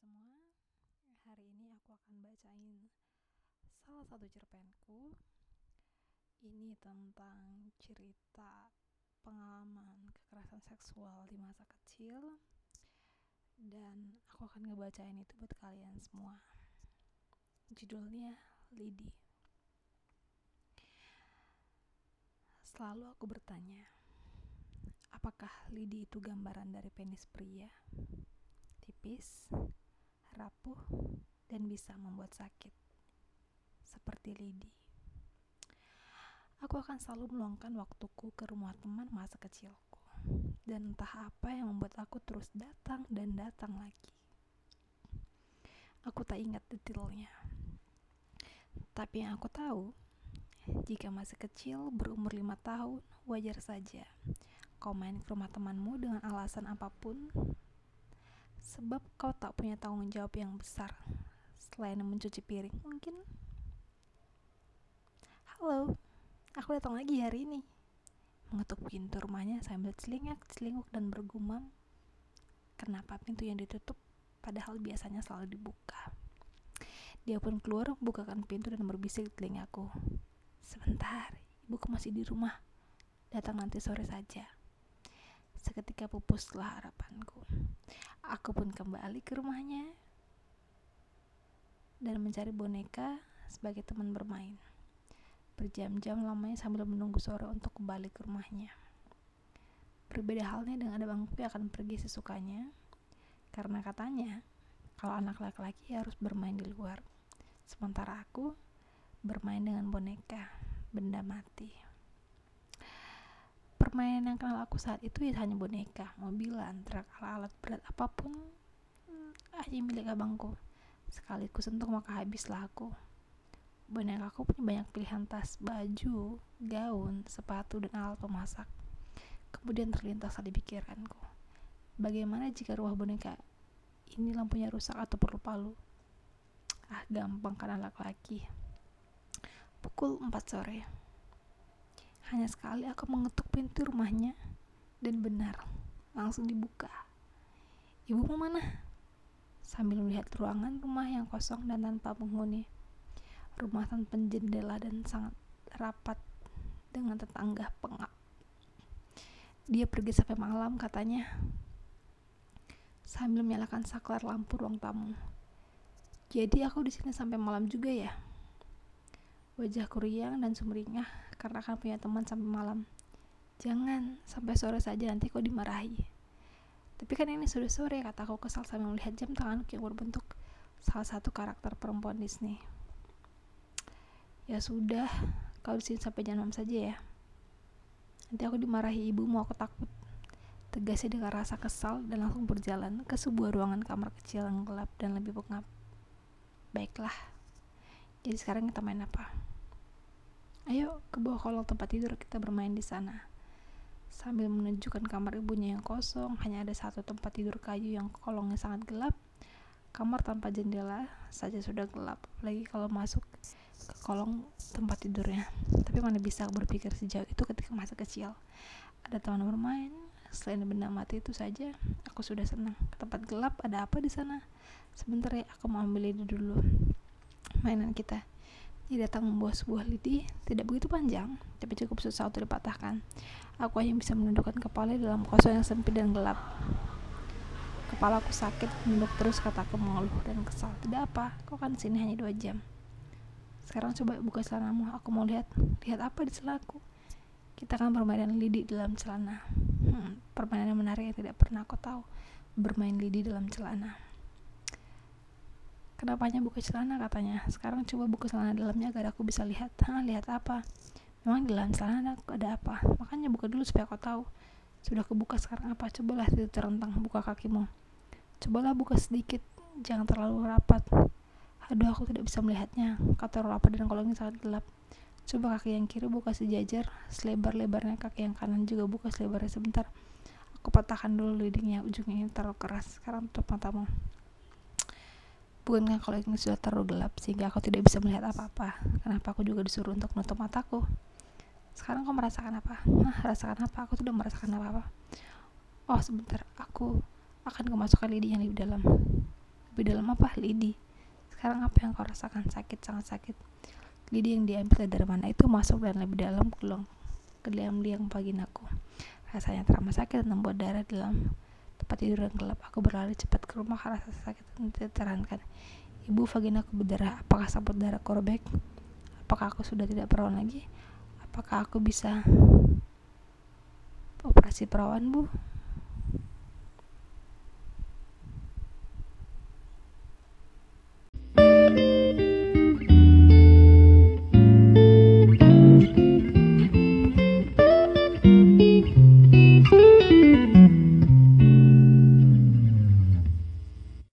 semua, hari ini aku akan bacain salah satu cerpenku. Ini tentang cerita pengalaman kekerasan seksual di masa kecil dan aku akan ngebacain itu buat kalian semua. Judulnya Lidi. Selalu aku bertanya, apakah lidi itu gambaran dari penis pria? tipis, rapuh, dan bisa membuat sakit, seperti lidi. Aku akan selalu meluangkan waktuku ke rumah teman masa kecilku, dan entah apa yang membuat aku terus datang dan datang lagi. Aku tak ingat detailnya, tapi yang aku tahu, jika masih kecil berumur lima tahun, wajar saja kau main ke rumah temanmu dengan alasan apa pun sebab kau tak punya tanggung jawab yang besar selain mencuci piring. Mungkin. Halo aku datang lagi hari ini. Mengetuk pintu rumahnya sambil celingak celinguk dan bergumam. Kenapa pintu yang ditutup padahal biasanya selalu dibuka? Dia pun keluar bukakan pintu dan berbisik di telingaku. Sebentar ibuku masih di rumah. Datang nanti sore saja. Seketika pupuslah harapanku Aku pun kembali ke rumahnya dan mencari boneka sebagai teman bermain. Berjam-jam lamanya sambil menunggu sore untuk kembali ke rumahnya. Berbeda halnya dengan ada bangku yang akan pergi sesukanya, karena katanya kalau anak laki-laki harus bermain di luar, sementara aku bermain dengan boneka, benda mati permainan yang kenal aku saat itu ya hanya boneka, mobilan, truk, alat berat apa pun hmm, hanya milik abangku. Sekali ku sentuh maka habislah aku. Boneka aku punya banyak pilihan tas, baju, gaun, sepatu, dan alat pemasak. Kemudian terlintas di pikiranku. Bagaimana jika ruah boneka ini lampunya rusak atau perlu palu? Ah, gampang kan anak laki. Pukul 4 sore. Hanya sekali aku mengetuk pintu rumahnya dan benar, langsung dibuka. Ibu mau mana? Sambil melihat ruangan rumah yang kosong dan tanpa penghuni. Rumah tanpa jendela dan sangat rapat dengan tetangga pengap. Dia pergi sampai malam katanya sambil menyalakan saklar lampu ruang tamu. Jadi aku di sini sampai malam juga ya. Wajahku riang dan sumringah karena akan punya teman sampai malam. Jangan, sampai sore saja nanti kau dimarahi. Tapi kan ini sudah sore, kataku kesal sambil melihat jam tanganku yang berbentuk salah satu karakter perempuan Disney. Ya sudah, kau di sini sampai jam 6 saja ya. Nanti aku dimarahi ibumu, aku takut. Tegasnya dengan rasa kesal dan langsung berjalan ke sebuah ruangan kamar kecil yang gelap dan lebih pengap. Baiklah, jadi sekarang kita main apa? Ayo ke bawah kolong tempat tidur kita bermain di sana. Sambil menunjukkan kamar ibunya yang kosong, hanya ada satu tempat tidur kayu yang kolongnya sangat gelap. Kamar tanpa jendela saja sudah gelap, lagi kalau masuk ke kolong tempat tidurnya. Tapi mana bisa berpikir sejauh itu ketika masa kecil. Ada teman bermain, selain benda mati itu saja, aku sudah senang. Tempat gelap ada apa di sana? Sebentar ya, aku mau ambil ini dulu mainan kita. Dia datang membawa sebuah lidi, tidak begitu panjang, tapi cukup susah untuk dipatahkan. Aku hanya bisa menundukkan kepala dalam kosong yang sempit dan gelap. Kepala aku sakit, menunduk terus kataku mengeluh dan kesal. Tidak apa, kau kan sini hanya dua jam. Sekarang coba buka celanamu, aku mau lihat. Lihat apa di celanaku? Kita akan permainan lidi dalam celana. Hmm, permainan yang menarik yang tidak pernah aku tahu. Bermain lidi dalam celana. Kenapa hanya buka celana katanya? Sekarang coba buka celana dalamnya agar aku bisa lihat. Hah, lihat apa? Memang di dalam celana ada apa? Makanya buka dulu supaya aku tahu. Sudah kebuka sekarang apa? Cobalah itu terentang buka kakimu. Cobalah buka sedikit, jangan terlalu rapat. Aduh, aku tidak bisa melihatnya. Kata rapat dan kolongnya sangat gelap. Coba kaki yang kiri buka sejajar, selebar-lebarnya kaki yang kanan juga buka selebarnya sebentar. Aku patahkan dulu lidingnya, ujungnya ini terlalu keras. Sekarang tutup matamu. Bukankah kalau ini sudah terlalu gelap sehingga aku tidak bisa melihat apa-apa? Kenapa aku juga disuruh untuk menutup mataku? Sekarang kau merasakan apa? Nah, rasakan apa? Aku tidak merasakan apa-apa. Oh, sebentar. Aku akan kemasukan lidi yang lebih dalam. lebih dalam apa lidi sekarang apa yang kau rasakan sakit sangat sakit lidi yang diambil dari mana itu masuk dan lebih dalam ke dalam liang vaginaku rasanya teramat sakit dan membuat darah dalam tempat tidur yang gelap. Aku berlari cepat ke rumah rasa sakit tidak tertahankan ibu vaginaku berdarah. Apakah sabut darah korobek? Apakah aku sudah tidak perawan lagi? Apakah aku bisa operasi perawan bu